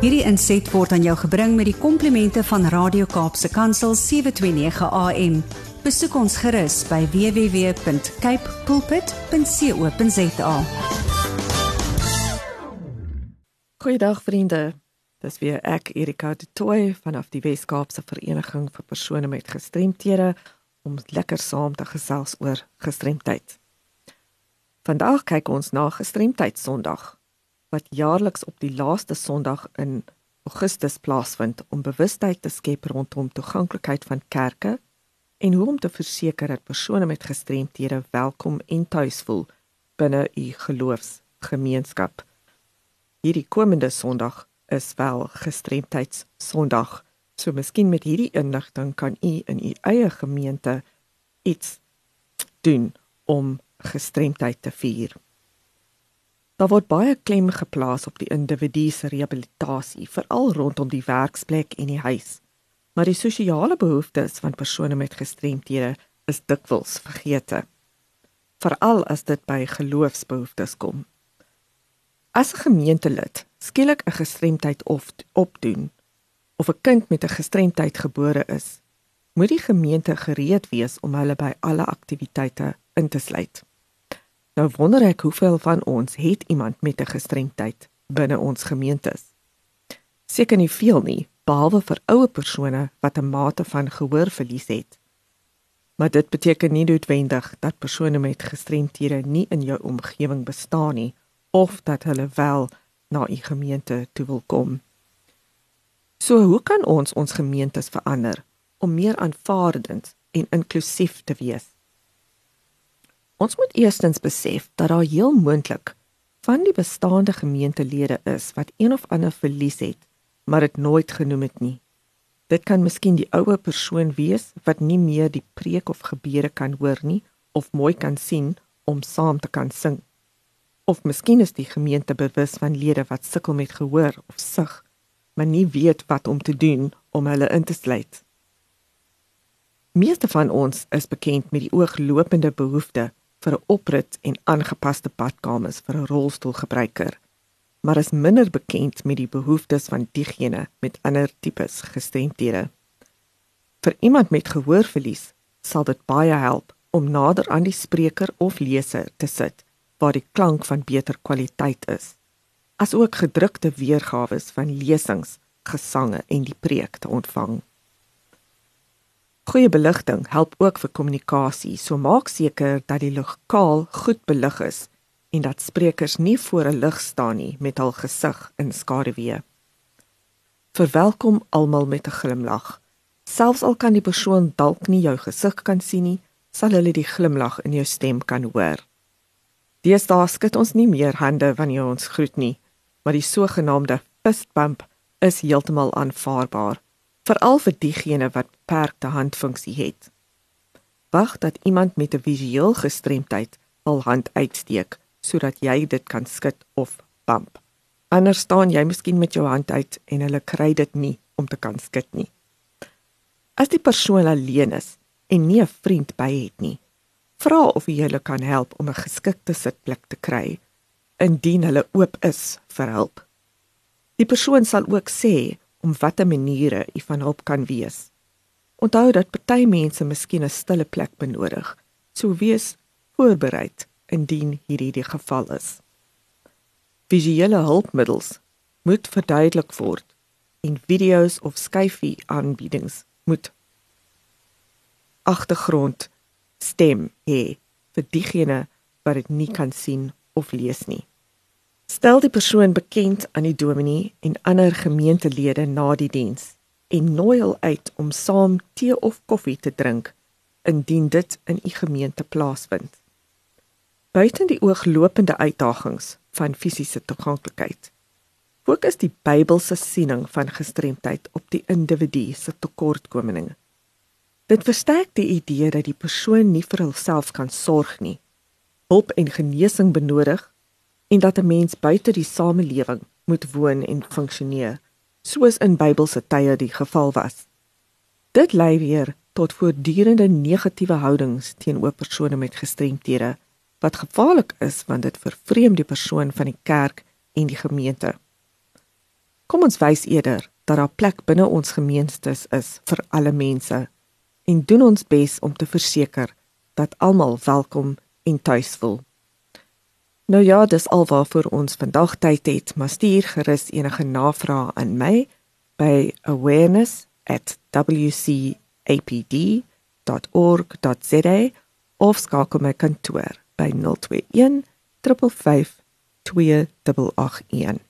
Hierdie inset word aan jou gebring met die komplimente van Radio Kaapse Kansel 729 AM. Besoek ons gerus by www.cape pulpit.co.za. Goeiedag vriende. Dis weer ek Erika de Tooy vanaf die Wes-Kaapse Vereniging vir persone met gestremthede om lekker saam te gesels oor gestremdheid. Vandag kyk ons na Gestremdheid Sondag wat jaarliks op die laaste Sondag in Augustus plaasvind om bewustheid te skep rondom toeganklikheid van kerke en hoe om te verseker dat persone met gestremthede welkom en tuis voel binne u geloofsgemeenskap. Hierdie komende Sondag is wel Gestremdheid Sondag. So miskien met hierdie inligting kan u in u eie gemeente iets doen om gestremdheid te vier. Daar word baie klem geplaas op die individu se rehabilitasie, veral rondom die werksplek en die huis. Maar die sosiale behoeftes van persone met gestremthede is dikwels vergeete. Veral as dit by geloofsbehoeftes kom. As 'n gemeentelid skielik 'n gestremdheid of opdoen of 'n kind met 'n gestremdheid gebore is, moet die gemeente gereed wees om hulle by alle aktiwiteite in te sluit. Nou wonder ek hoeveel van ons het iemand met 'n gestremdheid binne ons gemeentes. Seker nie veel nie, behalwe vir ouer persone wat 'n mate van gehoorverlies het. Maar dit beteken nie noodwendig dat persone met gestremthede nie in jou omgewing bestaan nie of dat hulle wel na u gemeente toe wil kom. So hoe kan ons ons gemeentes verander om meer aanvaardend en inklusief te wees? Ons moet eerstens besef dat daar heel moontlik van die bestaande gemeentelede is wat een of ander verlies het, maar dit nooit genoem het nie. Dit kan miskien die ouer persoon wees wat nie meer die preek of gebede kan hoor nie of mooi kan sien om saam te kan sing. Of miskien is die gemeente bewus van lede wat sukkel met gehoor of sig, maar nie weet wat om te doen om hulle in te sluit. Meeste van ons is bekend met die ooglopende behoeftes vir 'n oprit en aangepaste badkamers vir 'n rolstoelgebruiker, maar is minder bekend met die behoeftes van diegene met ander tipes gestremdhede. Vir iemand met gehoorverlies sal dit baie help om nader aan die spreker of leser te sit waar die klank van beter kwaliteit is, asook gedrukte weergawe van lesings, gesange en die preek te ontvang. Goeie beligting help ook vir kommunikasie. So maak seker dat die lokaal goed belig is en dat sprekers nie voor 'n lig staan nie met hul gesig in skaduwee. Verwelkom almal met 'n glimlag. Selfs al kan die persoon dalk nie jou gesig kan sien nie, sal hulle die glimlag in jou stem kan hoor. Deesdae skud ons nie meer hande wanneer ons groet nie, maar die sogenaamde fist bump is heeltemal aanvaarbaar veral vir diegene wat beperkte handfunksie het. Wag dat iemand met 'n visueel gestremdheid al hand uitsteek sodat jy dit kan skud of bump. Anders staan jy miskien met jou hand uit en hulle kry dit nie om te kan skud nie. As die persoon alleen is en nie 'n vriend by het nie, vra of jy hulle kan help om 'n geskikte sitplek te kry indien hulle oop is vir hulp. Die persoon sal ook sê om watter maniere u van hulp kan wees. Onthou dat party mense miskien 'n stille plek benodig. So wees voorbereid indien hierdie die geval is. Visuele hulpmiddels moet verduidelik word en video's of skyfie aanbiedings moet agtergrond stem hê vir diegene wat dit nie kan sien of lees nie. Stel die persoon bekend aan die dominee en ander gemeentelede na die diens en nooi hulle uit om saam tee of koffie te drink indien dit in u gemeente plaasvind. Buiten die ooglopende uitdagings van fisiese toeganklikheid, fokus die Bybelse siening van gestremdheid op die individu se tekortkominge. Dit versterk die idee dat die persoon nie vir homself kan sorg nie, hulp en genesing benodig en dat 'n mens buite die samelewing moet woon en funksioneer, soos in Bybelse tye die geval was. Dit lei weer tot voortdurende negatiewe houdings teenoor persone met gestremthede wat gevaarlik is want dit vervreem die persoon van die kerk en die gemeente. Kom ons wys eerder dat daar plek binne ons gemeenstes is vir alle mense en doen ons bes om te verseker dat almal welkom en tuis voel. Nou ja, dis alwaar vir ons vandag tyd het, maar stuur gerus enige navrae aan my by awareness@wcapd.org.za of skakel my kantoor by 021 352 2881.